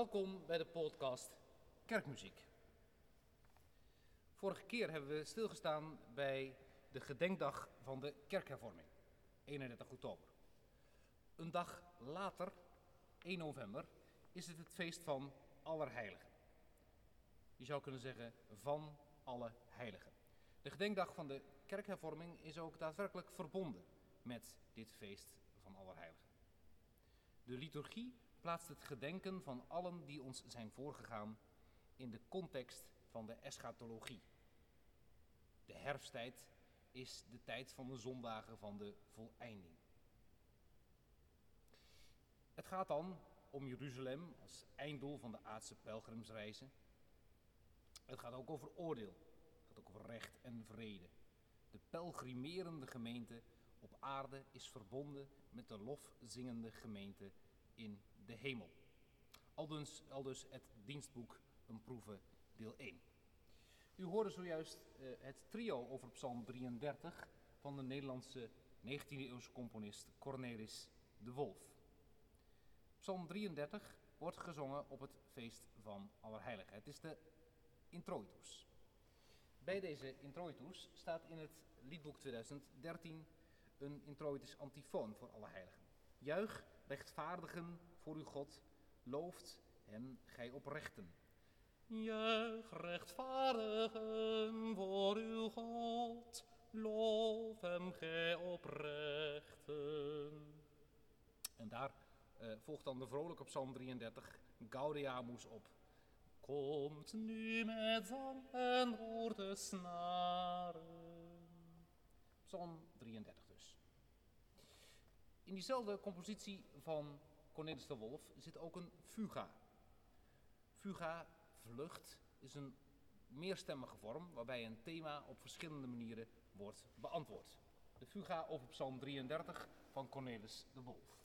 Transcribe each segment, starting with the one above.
Welkom bij de podcast Kerkmuziek. Vorige keer hebben we stilgestaan bij de gedenkdag van de kerkhervorming, 31 oktober. Een dag later, 1 november, is het het feest van Allerheiligen. Je zou kunnen zeggen van alle heiligen. De gedenkdag van de kerkhervorming is ook daadwerkelijk verbonden met dit feest van Allerheiligen. De liturgie plaatst het gedenken van allen die ons zijn voorgegaan in de context van de eschatologie. De herfsttijd is de tijd van de zondagen van de voleinding. Het gaat dan om Jeruzalem als einddoel van de aardse pelgrimsreizen. Het gaat ook over oordeel, het gaat ook over recht en vrede. De pelgrimerende gemeente op aarde is verbonden met de lofzingende gemeente in de hemel. Aldus, aldus het dienstboek Een Proeve, deel 1. U hoorde zojuist uh, het trio over Psalm 33 van de Nederlandse 19e-eeuwse componist Cornelis de Wolf. Psalm 33 wordt gezongen op het feest van Allerheiligen. Het is de introitus. Bij deze introitus staat in het liedboek 2013 een introitus antifoon voor Allerheiligen. Juich, rechtvaardigen voor uw God, looft hem gij oprechten. Juich, rechtvaardigen voor uw God, loof hem gij oprechten. En daar uh, volgt dan de vrolijke Psalm 33, Gaudeamus op. Komt nu met zang en hoort de snaren. Psalm 33 dus. In diezelfde compositie van Cornelis de Wolf zit ook een fuga. Fuga, vlucht, is een meerstemmige vorm waarbij een thema op verschillende manieren wordt beantwoord. De fuga over Psalm 33 van Cornelis de Wolf.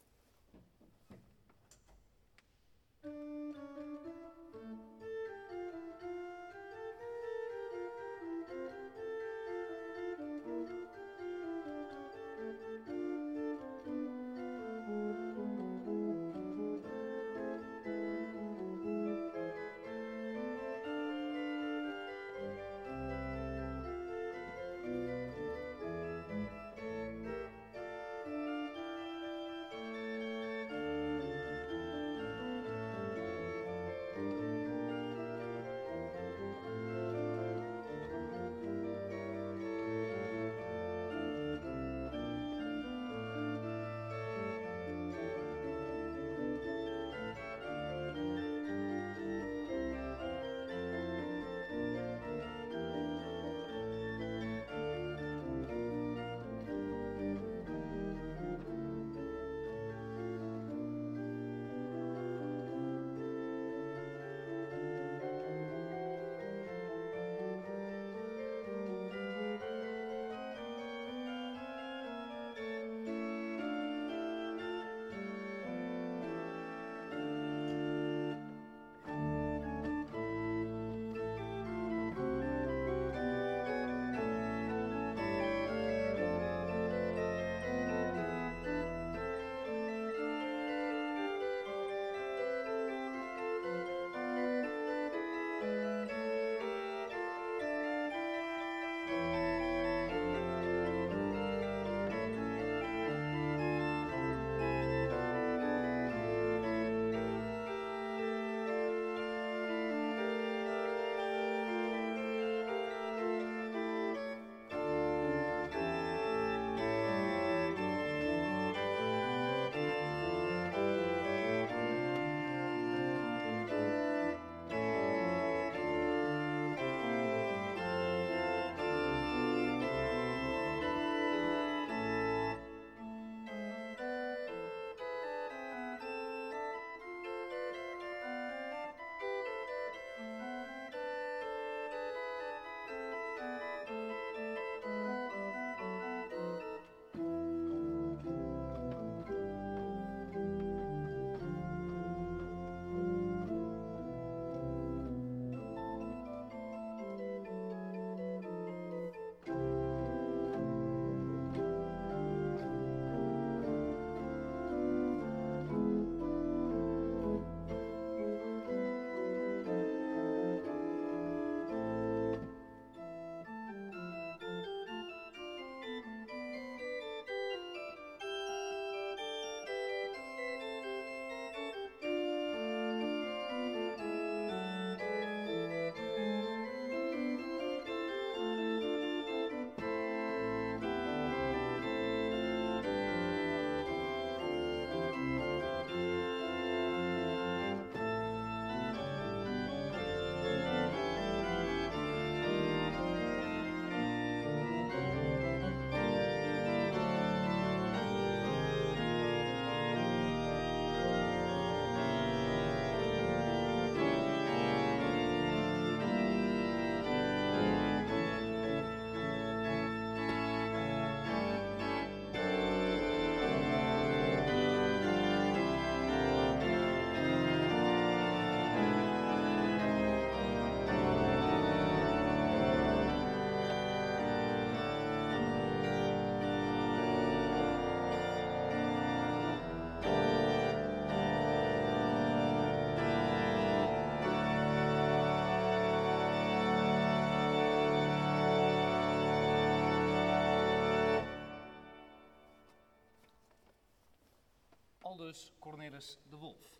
Aldus Cornelis de Wolf.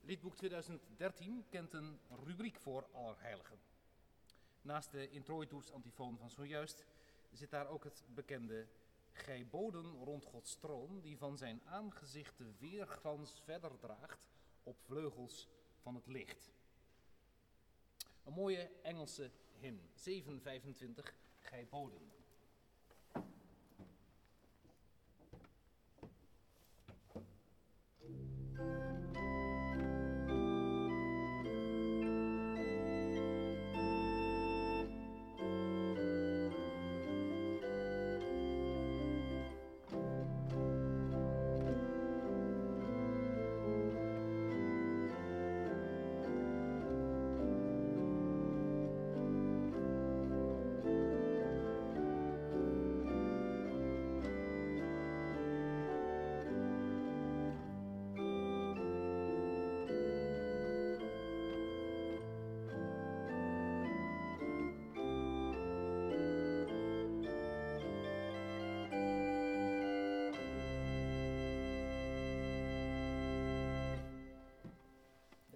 Liedboek 2013 kent een rubriek voor Allerheiligen. Naast de introitoets antifoon van zojuist zit daar ook het bekende Gij boden rond Gods troon, die van zijn aangezicht de weerglans verder draagt op vleugels van het licht. Een mooie Engelse hymn, 725, Gij boden.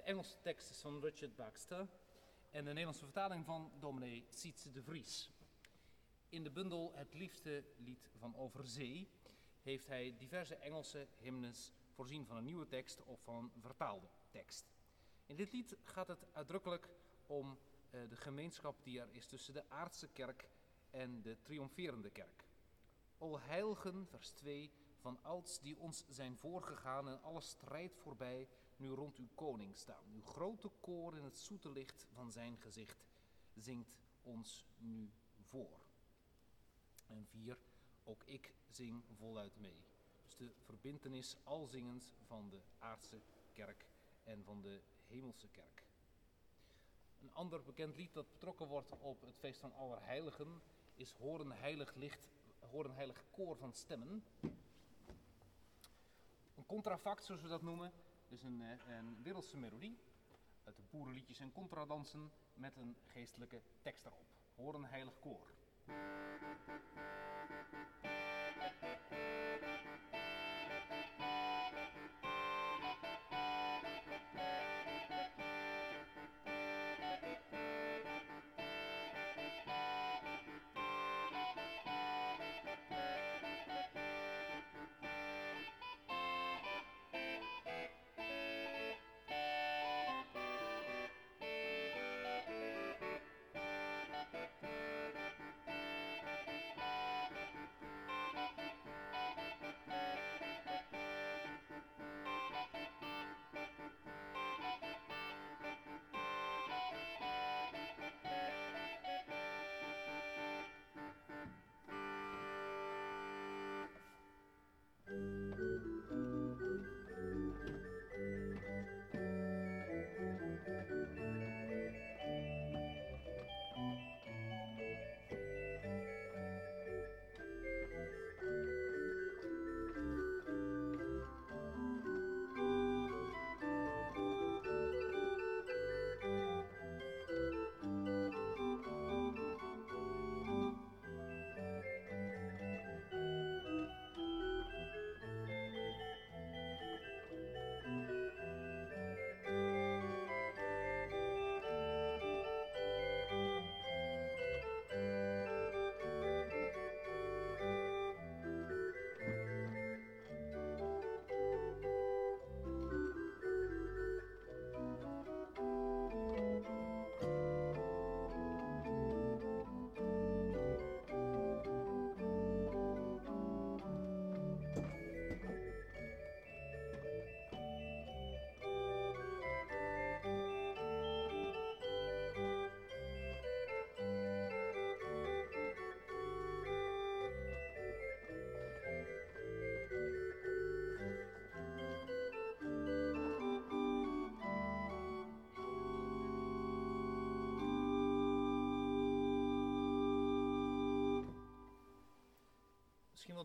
Engelse tekst is van Richard Baxter en de Nederlandse vertaling van dominee Sietse de Vries. In de bundel Het liefste lied van Overzee heeft hij diverse Engelse hymnes voorzien van een nieuwe tekst of van een vertaalde tekst. In dit lied gaat het uitdrukkelijk om uh, de gemeenschap die er is tussen de aardse kerk en de triomferende kerk. O heiligen, vers 2, van ouds die ons zijn voorgegaan en alle strijd voorbij, nu rond uw koning staan. Uw grote koor in het zoete licht van zijn gezicht zingt ons nu voor. En vier, ook ik zing voluit mee. Dus de verbintenis alzingend van de aardse kerk en van de hemelse kerk. Een ander bekend lied dat betrokken wordt op het feest van Allerheiligen is Horen heilig licht, Horen heilig koor van stemmen. Een contrafact, zoals we dat noemen, dus een, eh, een wereldse melodie uit de boerenliedjes en contradansen met een geestelijke tekst erop. Hoor een heilig koor.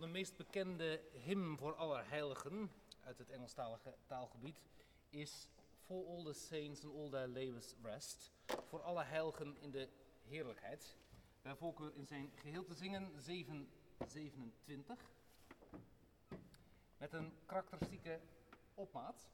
De meest bekende hymn voor Allerheiligen uit het Engelstalige taalgebied is For all the saints and all their labors rest. Voor alle heiligen in de heerlijkheid. Bij voorkeur in zijn geheel te zingen 727. met een karakteristieke opmaat.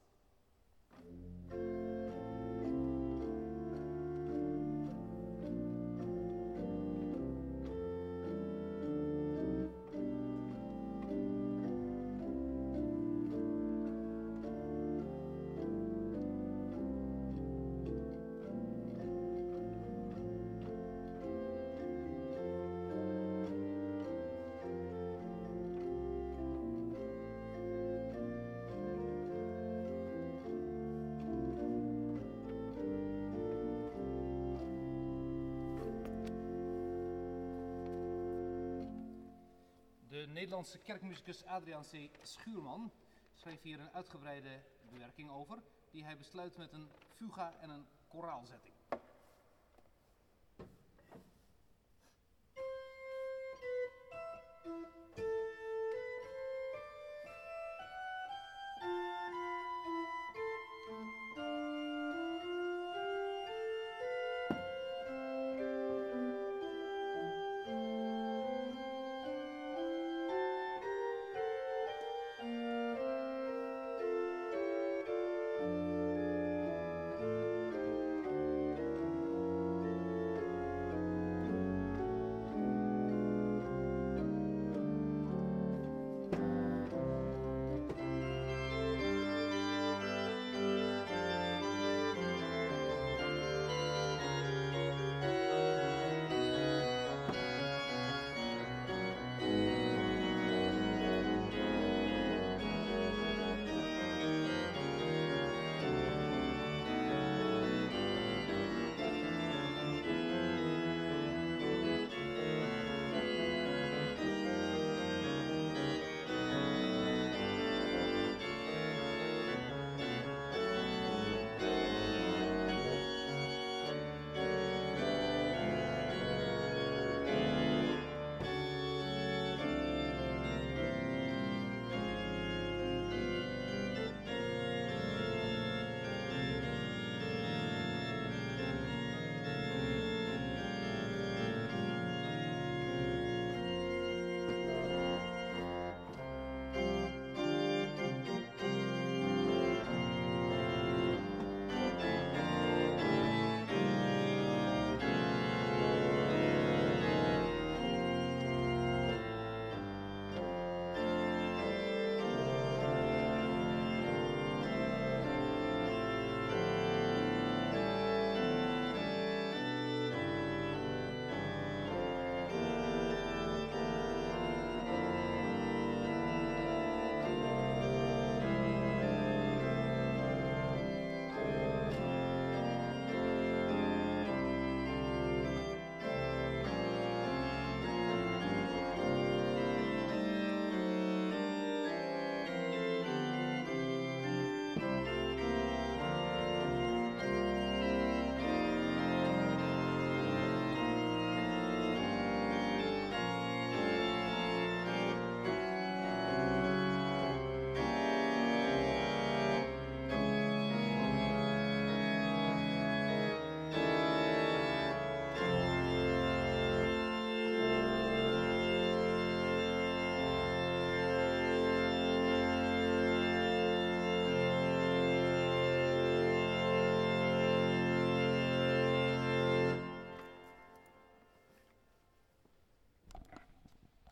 Nederlandse kerkmuzikus Adriaan C. Schuurman schreef hier een uitgebreide bewerking over, die hij besluit met een fuga en een koraalzetting.